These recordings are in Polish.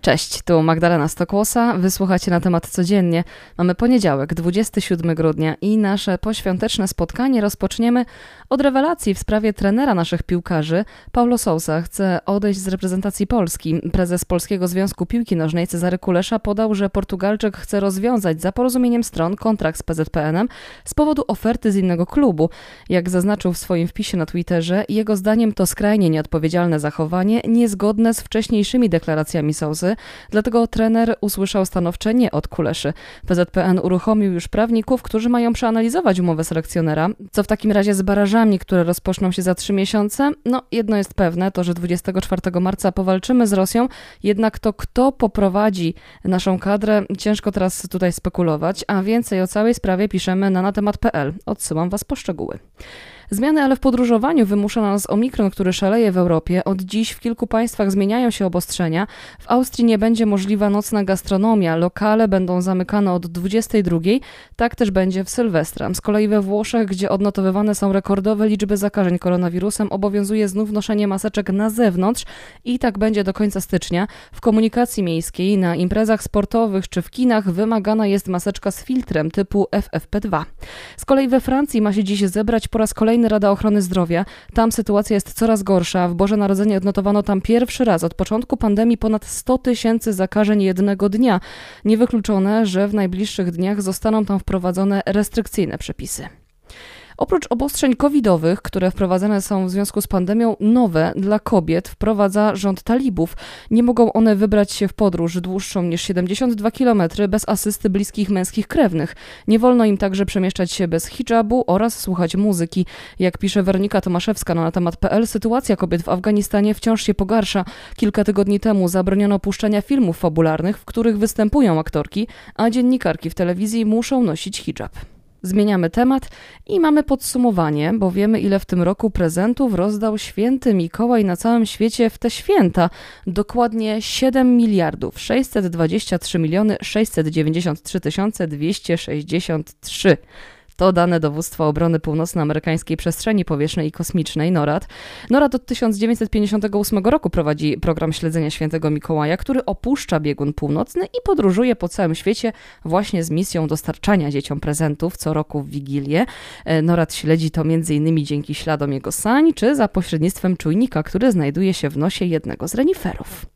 Cześć, tu Magdalena Stokłosa. Wysłuchacie na temat codziennie. Mamy poniedziałek, 27 grudnia i nasze poświąteczne spotkanie rozpoczniemy od rewelacji w sprawie trenera naszych piłkarzy. Paulo Sousa chce odejść z reprezentacji Polski. Prezes Polskiego Związku Piłki Nożnej Cezary Kulesza podał, że Portugalczyk chce rozwiązać za porozumieniem stron kontrakt z PZPN-em z powodu oferty z innego klubu. Jak zaznaczył w swoim wpisie na Twitterze, jego zdaniem to skrajnie nieodpowiedzialne zachowanie, niezgodne z wcześniejszymi deklaracjami Sousy, dlatego trener usłyszał stanowcze nie od Kuleszy. PZPN uruchomił już prawników, którzy mają przeanalizować umowę selekcjonera, co w takim razie z barażami, które rozpoczną się za trzy miesiące. No, jedno jest pewne, to że 24 marca powalczymy z Rosją, jednak to kto poprowadzi naszą kadrę, ciężko teraz tutaj spekulować, a więcej o całej sprawie piszemy na natemat.pl. Odsyłam Was po szczegóły. Zmiany ale w podróżowaniu wymusza na nas omikron, który szaleje w Europie. Od dziś w kilku państwach zmieniają się obostrzenia. W Austrii nie będzie możliwa nocna gastronomia, lokale będą zamykane od 22. Tak też będzie w Sylwestra. Z kolei we Włoszech, gdzie odnotowywane są rekordowe liczby zakażeń koronawirusem, obowiązuje znów noszenie maseczek na zewnątrz i tak będzie do końca stycznia. W komunikacji miejskiej, na imprezach sportowych czy w kinach wymagana jest maseczka z filtrem typu FFP2. Z kolei we Francji ma się dziś zebrać po raz kolejny Rada Ochrony Zdrowia. Tam sytuacja jest coraz gorsza. W Boże Narodzenie odnotowano tam pierwszy raz od początku pandemii ponad 100 tysięcy zakażeń jednego dnia. Niewykluczone, że w najbliższych dniach zostaną tam wprowadzone restrykcyjne przepisy. Oprócz obostrzeń covidowych, które wprowadzane są w związku z pandemią, nowe dla kobiet wprowadza rząd talibów. Nie mogą one wybrać się w podróż dłuższą niż 72 km bez asysty bliskich męskich krewnych. Nie wolno im także przemieszczać się bez hijabu oraz słuchać muzyki. Jak pisze Weronika Tomaszewska na temat.pl, sytuacja kobiet w Afganistanie wciąż się pogarsza. Kilka tygodni temu zabroniono puszczania filmów fabularnych, w których występują aktorki, a dziennikarki w telewizji muszą nosić hijab. Zmieniamy temat i mamy podsumowanie, bo wiemy, ile w tym roku prezentów rozdał święty Mikołaj na całym świecie w te święta. Dokładnie 7 miliardów 623 miliony 693 263. To dane Dowództwa Obrony Północnoamerykańskiej Przestrzeni Powietrznej i Kosmicznej NORAD. NORAD od 1958 roku prowadzi program śledzenia świętego Mikołaja, który opuszcza biegun północny i podróżuje po całym świecie właśnie z misją dostarczania dzieciom prezentów co roku w Wigilię. E, NORAD śledzi to m.in. dzięki śladom jego sań, czy za pośrednictwem czujnika, który znajduje się w nosie jednego z reniferów.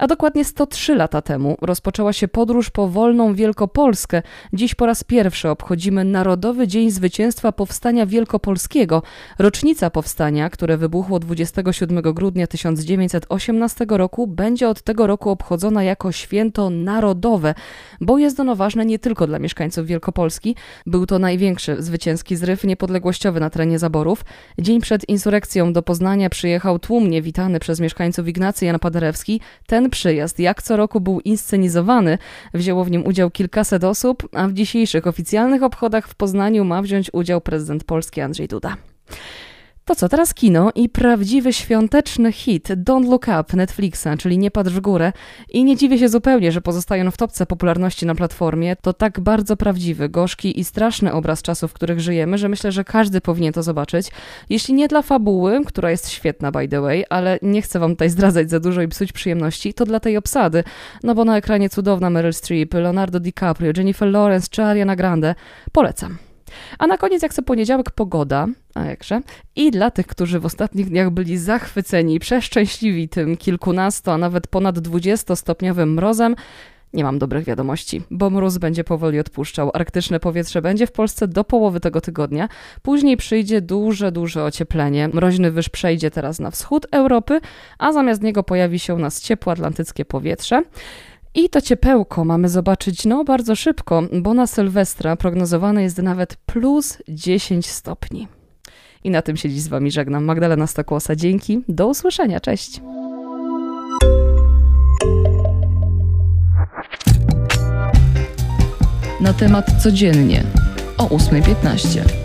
A dokładnie 103 lata temu rozpoczęła się podróż po wolną Wielkopolskę. Dziś po raz pierwszy obchodzimy Narodowy Dzień Zwycięstwa Powstania Wielkopolskiego. Rocznica powstania, które wybuchło 27 grudnia 1918 roku, będzie od tego roku obchodzona jako święto narodowe, bo jest ono ważne nie tylko dla mieszkańców Wielkopolski. Był to największy zwycięski zryw niepodległościowy na terenie zaborów. Dzień przed insurekcją do Poznania przyjechał tłumnie witany przez mieszkańców Ignacy Jan Paderewski. Ten przyjazd, jak co roku był inscenizowany. Wzięło w nim udział kilkaset osób, a w dzisiejszych oficjalnych obchodach w Poznaniu ma wziąć udział prezydent Polski Andrzej Duda. To co, teraz kino i prawdziwy świąteczny hit Don't Look Up Netflixa, czyli Nie patrz w górę. I nie dziwię się zupełnie, że pozostają w topce popularności na platformie. To tak bardzo prawdziwy, gorzki i straszny obraz czasów, w których żyjemy, że myślę, że każdy powinien to zobaczyć. Jeśli nie dla fabuły, która jest świetna by the way, ale nie chcę wam tutaj zdradzać za dużo i psuć przyjemności, to dla tej obsady. No bo na ekranie cudowna Meryl Streep, Leonardo DiCaprio, Jennifer Lawrence czy Ariana Grande. Polecam. A na koniec, jak co poniedziałek, pogoda, a jakże. I dla tych, którzy w ostatnich dniach byli zachwyceni i przeszczęśliwi tym kilkunasto, a nawet ponad dwudziestostopniowym mrozem, nie mam dobrych wiadomości, bo mróz będzie powoli odpuszczał. Arktyczne powietrze będzie w Polsce do połowy tego tygodnia. Później przyjdzie duże, duże ocieplenie. Mroźny wyż przejdzie teraz na wschód Europy, a zamiast niego pojawi się u nas ciepłe atlantyckie powietrze. I to ciepełko mamy zobaczyć no bardzo szybko, bo na Sylwestra prognozowane jest nawet plus 10 stopni. I na tym się dziś z Wami żegnam. Magdalena Stokłosa, dzięki. Do usłyszenia. Cześć. Na temat codziennie o 8.15.